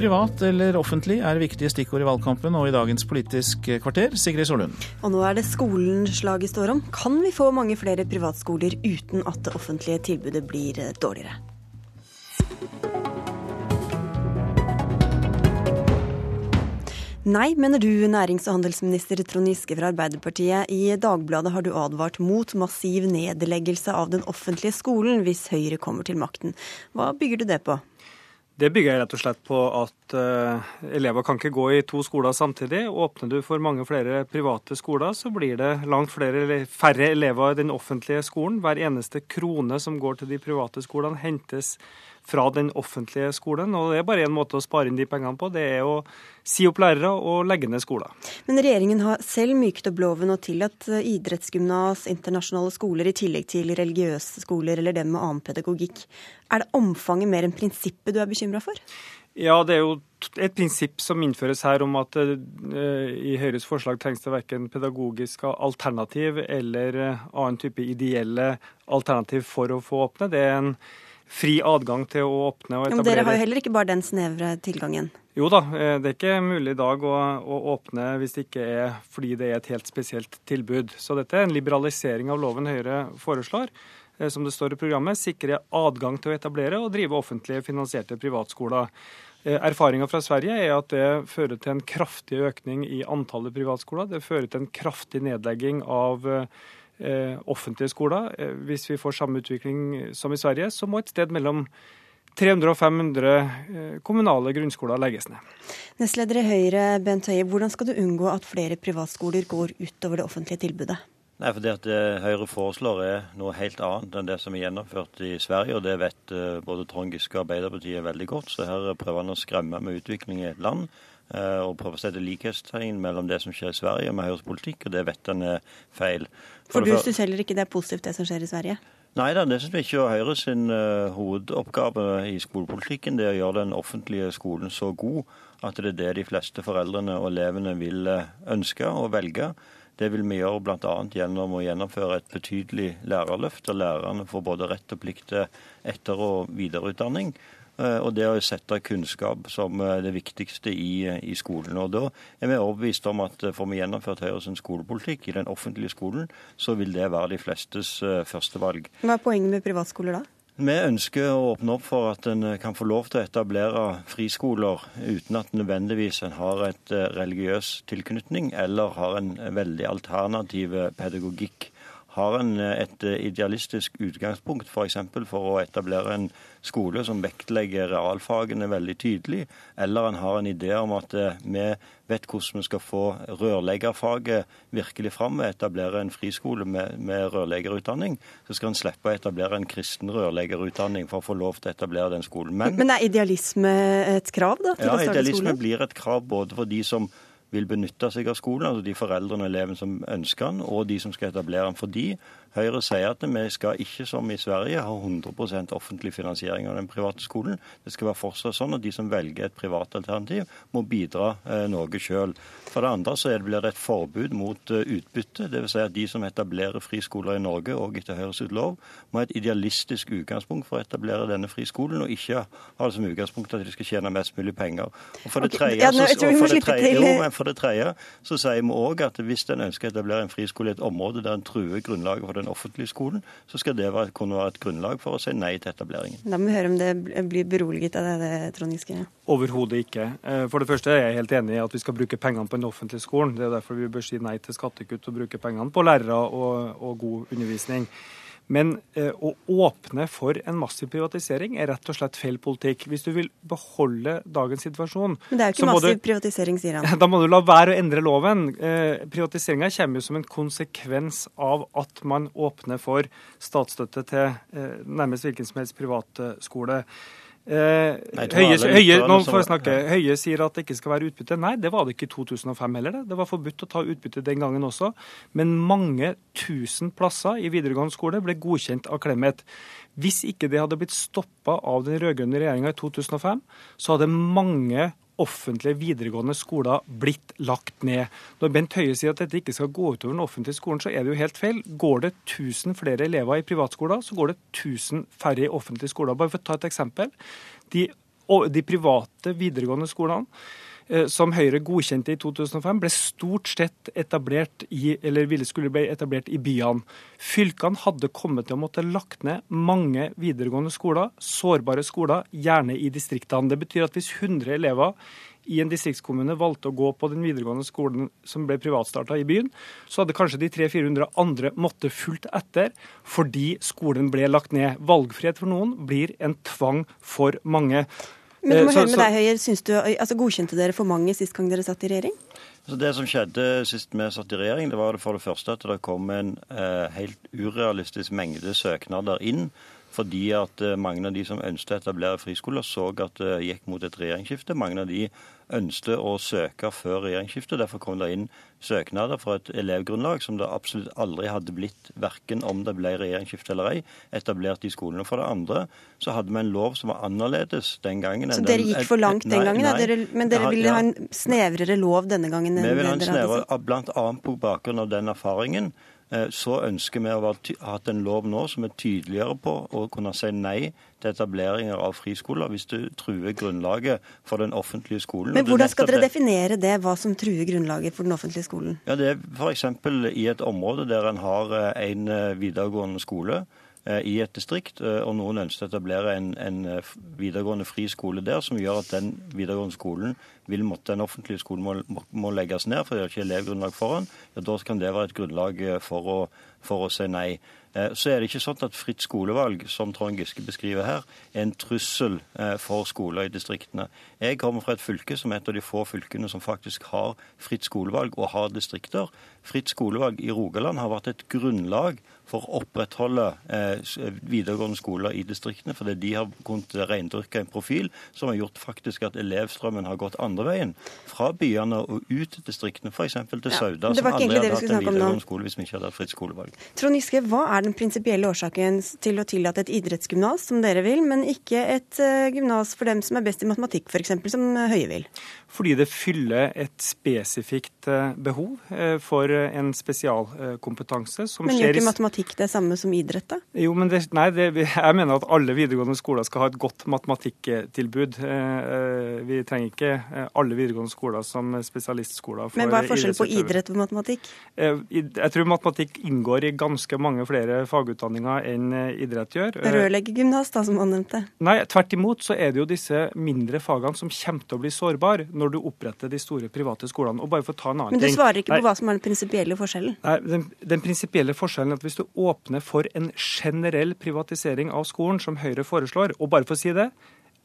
Privat eller offentlig er viktige stikkord i valgkampen og i dagens Politisk kvarter. Sigrid Solund. Og nå er det skolen slaget står om. Kan vi få mange flere privatskoler uten at det offentlige tilbudet blir dårligere? Nei, mener du, nærings- og handelsminister Trond Giske fra Arbeiderpartiet. I Dagbladet har du advart mot massiv nedleggelse av den offentlige skolen hvis Høyre kommer til makten. Hva bygger du det på? Det bygger jeg rett og slett på at uh, elever kan ikke gå i to skoler samtidig. Åpner du for mange flere private skoler, så blir det langt flere, færre elever i den offentlige skolen. Hver eneste krone som går til de private skolene, hentes fra den offentlige skolen. Og det er bare én måte å spare inn de pengene på, det er å si opp lærere og legge ned skoler. Men regjeringen har selv myket opp loven og tillatt eh, idrettsgymnas, internasjonale skoler i tillegg til religiøse skoler eller dem med annen pedagogikk. Er det omfanget mer enn prinsippet du er bekymra for? Ja, det er jo et prinsipp som innføres her om at uh, i Høyres forslag trengs det verken pedagogisk alternativ eller uh, annen type ideelle alternativ for å få åpne. Det er en fri adgang til å åpne og etablere. Ja, men Dere har jo heller ikke bare den snevre tilgangen? Jo da, eh, det er ikke mulig i dag å, å, åpne hvis det ikke er fordi det er et helt spesielt tilbud. Så dette er en liberalisering av loven Høyre foreslår. Eh, som det står i programmet, sikre adgang til å etablere og drive offentlig finansierte privatskoler. Eh, Erfaringa fra Sverige er at det fører til en kraftig økning i antallet privatskoler. Det fører til en kraftig nedlegging av Eh, offentlige skoler. Eh, hvis vi får samme utvikling som i Sverige, så må et sted mellom 300 og 500 eh, kommunale grunnskoler legges ned. Nestleder i Høyre, Bent Høie, hvordan skal du unngå at flere privatskoler går utover det offentlige tilbudet? Nei, for Det at Høyre foreslår er noe helt annet enn det som er gjennomført i Sverige. og Det vet både Trond Giske og Arbeiderpartiet veldig godt. Så her prøver han å skremme med utvikling i et land Eh, og prøve å sette likhetstegn mellom det som skjer i Sverige med Høyres politikk, og det vet han er feil. For, For du syns heller ikke det er positivt det som skjer i Sverige? Nei da, det syns vi ikke. Og Høyre sin uh, hovedoppgave i skolepolitikken det er å gjøre den offentlige skolen så god at det er det de fleste foreldrene og elevene vil uh, ønske og velge. Det vil vi gjøre bl.a. gjennom å gjennomføre et betydelig lærerløft, der lærerne får både rett og plikt til etter- og videreutdanning. Eh, og det å sette kunnskap som eh, det viktigste i, i, skolen. Og Da er vi overbevist om at eh, får vi gjennomført Høyres skolepolitikk i den offentlige skolen, så vil det være de flestes førstevalg. Hva er poenget med privatskoler da? Vi ønsker å åpne opp for at en kan få lov til å etablere friskoler uten at nødvendigvis en har et religiøs tilknytning eller har en veldig alternativ pedagogikk. Har en et idealistisk utgangspunkt f.eks. For, for å etablere en skole som vektlegger realfagene veldig tydelig, eller en har en idé om at eh, vi vet hvordan vi skal få rørleggerfaget virkelig fram og etablere en friskole med, med rørleggerutdanning, så skal en slippe å etablere en kristen rørleggerutdanning for å få lov til å etablere den skolen. Men, Men er idealisme et krav da, til ja, å starte idealisme idealisme blir et krav både for de som vil benytte seg av skolen, altså de foreldrene og elevene som ønsker den, og de som skal etablere den. Fordi Høyre sier at vi skal ikke som i Sverige ha 100% offentlig finansiering av den private skolen. Det skal være fortsatt sånn at de som velger et privat alternativ, må bidra eh, noe sjøl. For det andre så blir det et forbud mot uh, utbytte. Dvs. Si at de som etablerer friskoler i Norge, og etter Høyres lov, må ha et idealistisk utgangspunkt for å etablere denne friskolen, og ikke ha det som utgangspunkt at de skal tjene mest mulig penger. Og For det tredje, det jo, for det tredje så sier vi òg at hvis en ønsker å etablere en friskole i et område der en truer grunnlaget for den offentlige skolen, så skal det være, kunne være et grunnlag for å si nei til etableringen. Da må vi høre om det blir beroliget av det, det Trond Giske? Overhodet ikke. Eh, for det første er jeg helt enig i at vi skal bruke pengene på den offentlige skolen. Det er derfor vi bør si nei til skattekutt og bruke pengene på lærere og, og god undervisning. Men eh, å åpne for en massiv privatisering er rett og slett feil politikk. Hvis du vil beholde dagens situasjon Men det er jo ikke massiv du, privatisering, sier han. Da må du la være å endre loven. Eh, Privatiseringa kommer jo som en konsekvens av at man åpner for statsstøtte til eh, nærmest hvilken som helst privatskole. Eh, nå får jeg snakke. Høie sier at det ikke skal være utbytte. Nei, det var det ikke i 2005 heller. Det Det var forbudt å ta utbytte den gangen også. Men mange tusen plasser i videregående skole ble godkjent av Clemet. Hvis ikke det hadde blitt stoppa av den rød-grønne regjeringa i 2005, så hadde mange offentlige videregående skoler blitt lagt ned. Når Bent Høie sier at dette ikke skal gå utover den offentlige skolen, så er det jo helt feil. Går det 1000 flere elever i privatskoler, så går det 1000 færre i offentlige skoler. Bare for å ta et eksempel. De de private videregående skolene som Høyre godkjente i 2005, ble stort sett etablert i, eller ville skulle bli etablert i byene. Fylkene hadde kommet til å måtte lagt ned mange videregående skoler, sårbare skoler, gjerne i distriktene. Det betyr at hvis 100 elever i en distriktskommune valgte å gå på den videregående skolen som ble privatstarta i byen, så hadde kanskje de 300-400 andre måtte fulgt etter fordi skolen ble lagt ned. Valgfrihet for noen blir en tvang for mange. Men du må eh, høre med deg, Høyer. Synes du, altså Godkjente dere for mange sist gang dere satt i regjering? Så Det som skjedde sist vi satt i regjering, det var for det første at det kom en eh, helt urealistisk mengde søknader inn. Fordi at eh, mange av de som ønsket å etablere friskoler, så at det gikk mot et regjeringsskifte. Mange av de ønsket å søke før regjeringsskiftet. Derfor kom det inn søknader fra et elevgrunnlag som det absolutt aldri hadde blitt, verken om det ble regjeringsskifte eller ei, etablert i skolene. For det andre så hadde vi en lov som var annerledes den gangen. Så dere gikk for langt den gangen? Nei, dere, men dere ville ja, ha en snevrere lov denne gangen? Vi vil ha en snevrere, bl.a. på bakgrunn av den erfaringen Eh, så ønsker vi å ha en lov nå som er tydeligere på å kunne si nei til etableringer av friskoler hvis det truer grunnlaget for den offentlige skolen. Men Hvordan skal dere definere det, hva som truer grunnlaget for den offentlige skolen? Ja, Det er f.eks. i et område der en har eh, en eh, videregående skole Eh, i et distrikt, eh, og noen ønsker å etablere en, en, eh, videregående fri skole der, som gjør at den videregående skolen vil måtte, den offentlige skolen må, må legges ned, for det er ikke elevgrunnlag for den, ja, da kan det være et grunnlag for å, for å si nei. Så er det ikke sånn at fritt skolevalg, som Trond Giske beskriver her, er en trussel for skoler i distriktene. Jeg kommer fra et fylke som er et av de få fylkene som faktisk har fritt skolevalg og har distrikter. Fritt skolevalg i Rogaland har vært et grunnlag for å opprettholde eh, videregående skoler i distriktene. Fordi de har kunnet reindyrke en profil som har gjort faktisk at elevstrømmen har gått andre veien. Fra byene og ut til distriktene, f.eks. til Sauda, som aldri hadde hatt en videregående skole hvis vi ikke hadde hatt fritt skolevalg. Trond Giske, hva er den prinsipielle årsaken til å tillate et idrettsgymnas, som dere vil, men ikke et uh, gymnas for dem som er best i matematikk, f.eks., som Høie vil? Fordi det fyller et spesifikt uh, behov for en spesialkompetanse som men skjer Men gjør ikke matematikk det samme som idrett, da? Jo, men det, nei, det, jeg mener at alle videregående skoler skal ha et godt matematikktilbud. Eh, eh, vi trenger ikke eh, alle videregående skoler som spesialistskoler. men hva er forskjellen på idrett og matematikk? Jeg tror matematikk inngår i ganske mange flere fagutdanninger enn idrett gjør. Rørleggergymnas, da, som han nevnte? Nei, tvert imot så er det jo disse mindre fagene som kommer til å bli sårbare når du oppretter de store private skolene. Og bare for å ta en annen ting... Men du svarer ikke på hva som er den prinsipielle forskjellen? Nei, den, den prinsipielle forskjellen er at hvis du åpner for en generell privatisering av skolen, som Høyre foreslår. Og bare for å si det,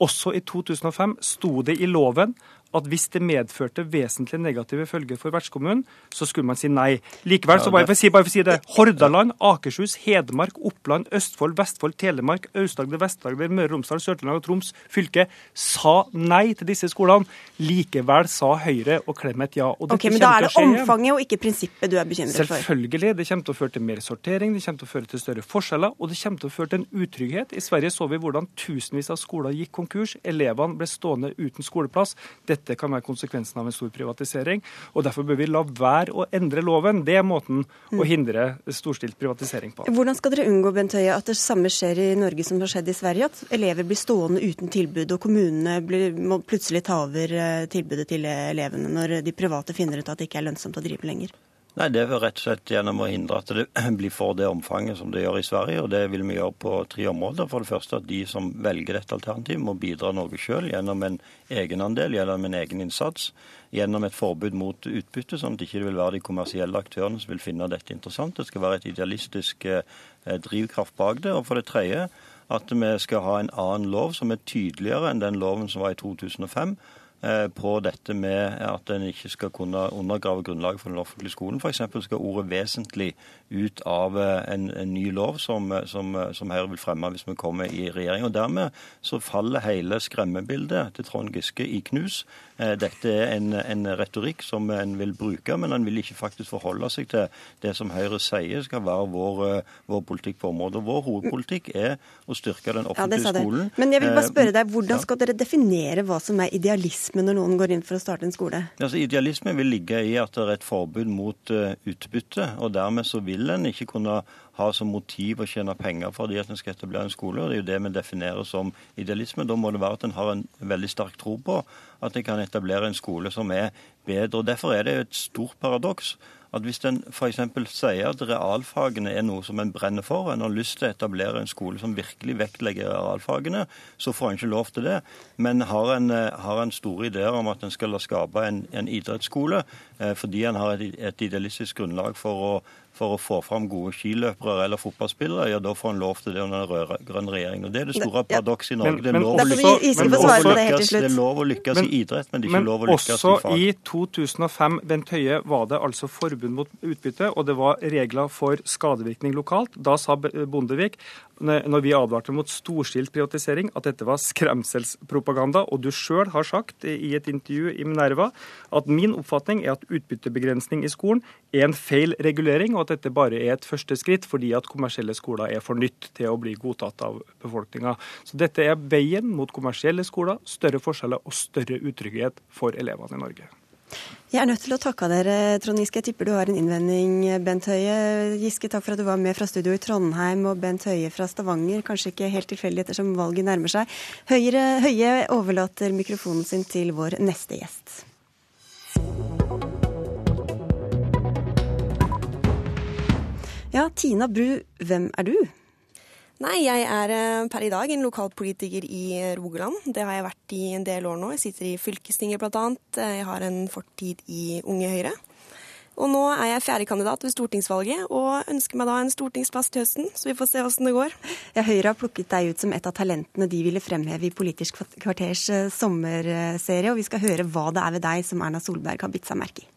også i 2005 sto det i loven at hvis det medførte vesentlig negative følger for vertskommunen, så skulle man si nei. Likevel, så bare for å si, bare for å si det, Hordaland, Akershus, Hedmark, Oppland, Østfold, Vestfold, Telemark, Aust-Agder, Vest-Agder, Møre og Romsdal, Sør-Trøndelag og Troms fylke sa nei til disse skolene. Likevel sa Høyre og Clemet ja. Og ok, Men da er det omfanget og ikke prinsippet du er bekymret for? Selvfølgelig. Det kommer til å føre til mer sortering, det kommer til å føre til større forskjeller, og det kommer til å føre til en utrygghet. I Sverige så vi hvordan tusenvis av skoler gikk konkurs. Elevene ble stående uten skoleplass. Dette dette kan være konsekvensen av en stor privatisering. og Derfor bør vi la være å endre loven. Det er måten å mm. hindre storstilt privatisering på. Hvordan skal dere unngå Bent Høie, at det samme skjer i Norge som har skjedd i Sverige? At elever blir stående uten tilbud, og kommunene blir, må plutselig ta over eh, tilbudet til elevene når de private finner ut at det ikke er lønnsomt å drive lenger? Nei, Det er rett og slett gjennom å hindre at det blir for det omfanget som det gjør i Sverige. og Det vil vi gjøre på tre områder. For det første at de som velger dette alternativet, må bidra noe selv gjennom en egenandel, gjennom en egen innsats. Gjennom et forbud mot utbytte, sånn at det ikke vil være de kommersielle aktørene som vil finne dette interessant. Det skal være et idealistisk eh, drivkraft bak det. Og for det tredje at vi skal ha en annen lov som er tydeligere enn den loven som var i 2005 Eh, på dette med at en ikke skal kunne undergrave grunnlaget for den offentlige skolen. F.eks. skal ordet 'vesentlig' ut av eh, en, en ny lov som, som, som, Høyre vil fremme hvis vi kommer i regjering. Og Dermed så faller hele skremmebildet til Trond Giske i knus. Eh, dette er en, en retorikk som en vil bruke, men en vil ikke faktisk forholde seg til det som Høyre sier skal være vår, vår politikk på området. Vår hovedpolitikk er å styrke den offentlige ja, skolen. Men jeg vil bare spørre deg, hvordan skal dere definere hva som er idealisme når noen går inn for å starte en skole? Altså, idealisme vil ligge i at det er et forbud mot utbytte. og Dermed så vil en ikke kunne ha som motiv å tjene penger fordi at en skal etablere en skole. og Det er jo det vi definerer som idealisme. Da må det være at en har en veldig sterk tro på at en kan etablere en skole som er bedre. og Derfor er det et stort paradoks at hvis en f.eks. sier at realfagene er noe som en brenner for, en har lyst til å etablere en skole som virkelig vektlegger realfagene, så får en ikke lov til det. Men har en, eh, har en store ideer om at en skal skape en, en idrettsskole eh, fordi en har et, et idealistisk grunnlag for å for å få fram gode skiløpere eller fotballspillere, ja, da får en lov til det under en rød-grønn regjering. Og Det er det store paradokset i Norge. det er lov å lykkes, det er lov å lykkes i idrett, men det er ikke lov å lykkes i fag. Men også i 2005, Bent Høie, var det altså forbud mot utbytte, og det var regler for skadevirkning lokalt. Da sa Bondevik når vi advarte mot storstilt privatisering, at dette var skremselspropaganda. Og du sjøl har sagt i et intervju i Minerva at min oppfatning er at utbyttebegrensning i skolen er en feil regulering, og at dette bare er et første skritt fordi at kommersielle skoler er for nytt til å bli godtatt av befolkninga. Så dette er veien mot kommersielle skoler, større forskjeller og større utrygghet for elevene i Norge. Jeg er nødt til å takke dere, Trond Giske. Jeg tipper du har en innvending, Bent Høie. Giske, takk for at du var med fra studio i Trondheim, og Bent Høie fra Stavanger. Kanskje ikke helt tilfeldig ettersom valget nærmer seg. Høyre, Høie overlater mikrofonen sin til vår neste gjest. Ja, Tina Bru, hvem er du? Nei, jeg er eh, per i dag en lokalpolitiker i eh, Rogaland. Det har jeg vært i en del år nå. Jeg sitter i fylkestinget bl.a. Eh, jeg har en fortid i Unge Høyre. Og nå er jeg fjerdekandidat ved stortingsvalget og ønsker meg da en stortingsplass til høsten, så vi får se åssen det går. Ja, Høyre har plukket deg ut som et av talentene de ville fremheve i Politisk kvarters sommerserie, og vi skal høre hva det er ved deg som Erna Solberg har bitt seg merke i.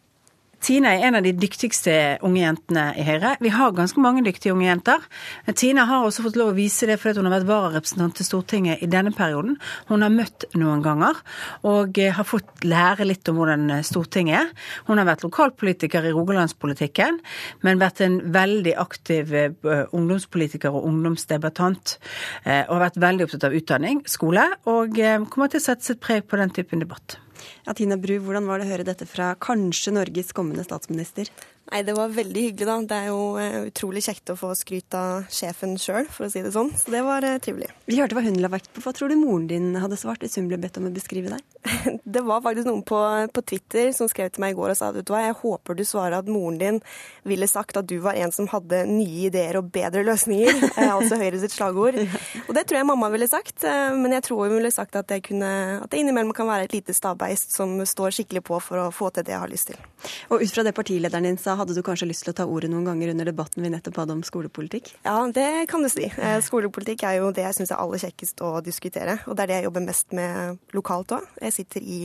Tine er en av de dyktigste unge jentene i Høyre. Vi har ganske mange dyktige unge jenter. Men Tina har også fått lov å vise det fordi hun har vært vararepresentant til Stortinget i denne perioden. Hun har møtt noen ganger og eh, har fått lære litt om hvordan eh, Stortinget er. Hun har vært lokalpolitiker i rogalandspolitikken, men vært en veldig aktiv eh, ungdomspolitiker og ungdomsdebattant. Og har vært veldig opptatt av utdanning, skole, og kommer til å sette sitt preg på den typen debatt. Ja, Tina Bru, hvordan var det å høre dette fra kanskje Norges kommende statsminister? Nei, Det var veldig hyggelig, da. Det er jo eh, utrolig kjekt å få skryt av sjefen sjøl, for å si det sånn. Så det var eh, trivelig. Vi hørte hva hun la vekt på. Hva tror du moren din hadde svart hvis hun ble bedt om å beskrive deg? Det var faktisk noen på, på, Twitter som skrev til meg i går og sa vet du hva, jeg håper du svarer at moren din ville sagt at du var en som hadde nye ideer og bedre løsninger. Eh, altså Høyre sitt slagord. Og det tror jeg mamma ville sagt, men jeg tror hun ville sagt at det, kunne, at det innimellom kan være et lite stabbeist som står skikkelig på for å få til det jeg har lyst til. Og ut fra det partilederen din sa, hadde du kanskje lyst til å ta ordet noen ganger under debatten vi nettopp hadde om skolepolitikk? Ja, det kan du si. Eh, skolepolitikk er jo det jeg syns er aller kjekkest å diskutere. Og det er det jeg jobber mest med lokalt òg. Jeg sitter i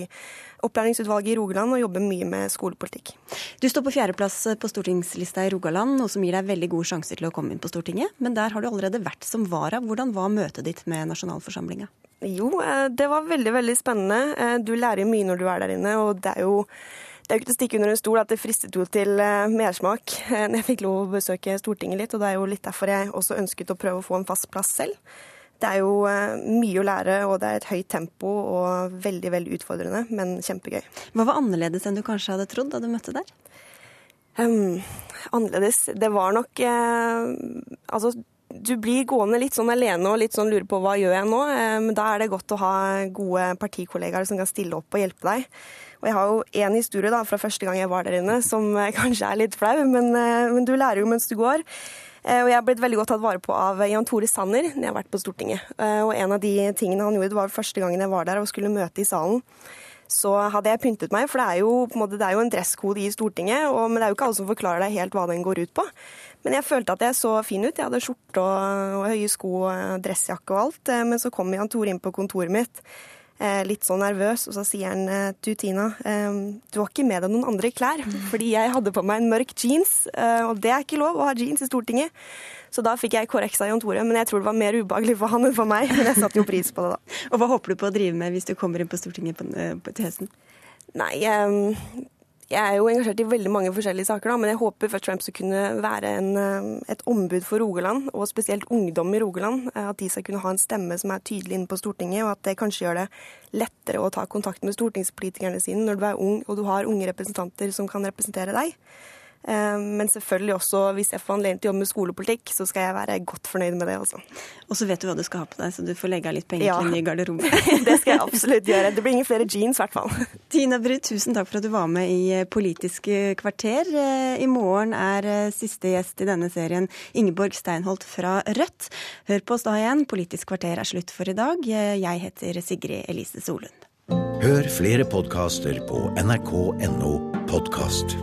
opplæringsutvalget i Rogaland og jobber mye med skolepolitikk. Du står på fjerdeplass på stortingslista i Rogaland, noe som gir deg veldig gode sjanser til å komme inn på Stortinget. Men der har du allerede vært som vara. Hvordan var møtet ditt med nasjonalforsamlinga? Jo, eh, det var veldig, veldig spennende. Eh, du lærer mye når du er der inne, og det er jo det er jo ikke til å stikke under en stol at det fristet jo til eh, mersmak når jeg fikk lov å besøke Stortinget litt, og det er jo litt derfor jeg også ønsket å prøve å få en fast plass selv. Det er jo mye å lære, og det er et høyt tempo og veldig, veldig utfordrende, men kjempegøy. Hva var annerledes enn du kanskje hadde trodd da du møtte der? Um, annerledes Det var nok eh, Altså, du blir gående litt sånn alene og litt sånn lurer på hva gjør jeg nå. Men da er det godt å ha gode partikollegaer som kan stille opp og hjelpe deg. Og jeg har jo én historie da, fra første gang jeg var der inne som kanskje er litt flau, men, eh, men du lærer jo mens du går. Eh, og jeg har blitt veldig godt tatt vare på av Jan Tore Sanner når jeg har vært på Stortinget. Eh, og en av de tingene han gjorde, det var første gangen jeg var der og skulle møte i salen så hadde jeg pyntet meg, for det er jo, en, måte, det er jo en dresskode i Stortinget, og, men det er jo ikke alle som forklarer deg helt hva den går ut på. Men jeg følte at jeg så fin ut. Jeg hadde skjorte og, og høye sko og dressjakke og alt. Men så kom Jan Tore inn på kontoret mitt Eh, litt sånn nervøs, og så sier han eh, du Tina, eh, du har ikke med deg noen andre klær. Fordi jeg hadde på meg en mørk jeans, og det er ikke lov å ha jeans i Stortinget. Så da fikk jeg korreks av Jan Tore, men jeg tror det var mer ubehagelig for han enn for meg. Men jeg satte jo pris på det, da. Og hva håper du på å drive med hvis du kommer inn på Stortinget på, på, til høsten? Nei, Jeg er jo engasjert i veldig mange forskjellige saker, da, men jeg håper først og fremst å kunne være en, eh, et ombud for Rogaland, og spesielt ungdom i Rogaland. Eh, at de skal kunne ha en stemme som er tydelig inne på Stortinget, og at det kanskje gjør det lettere å ta kontakt med stortingspolitikerne sine når du er ung og du har unge representanter som kan representere deg. Eh, men selvfølgelig også, hvis jeg får anledning til å jobbe med skolepolitikk, så skal jeg være godt fornøyd med det også. Og så vet du hva du skal ha på deg, så du får legge av litt penger ja. til en ny garderobe. det skal jeg absolutt gjøre. Det blir ingen flere jeans, i hvert fall. Tina Bru, tusen takk for at du var med i eh, Politisk kvarter. Eh, I morgen er siste gjest i denne serien Ingeborg Steinholt fra Rødt. Hør på oss da igjen. Politisk kvarter er slutt for i dag. Jeg heter Sigrid Elise Solund. Hør flere podkaster på nrk.no podkast.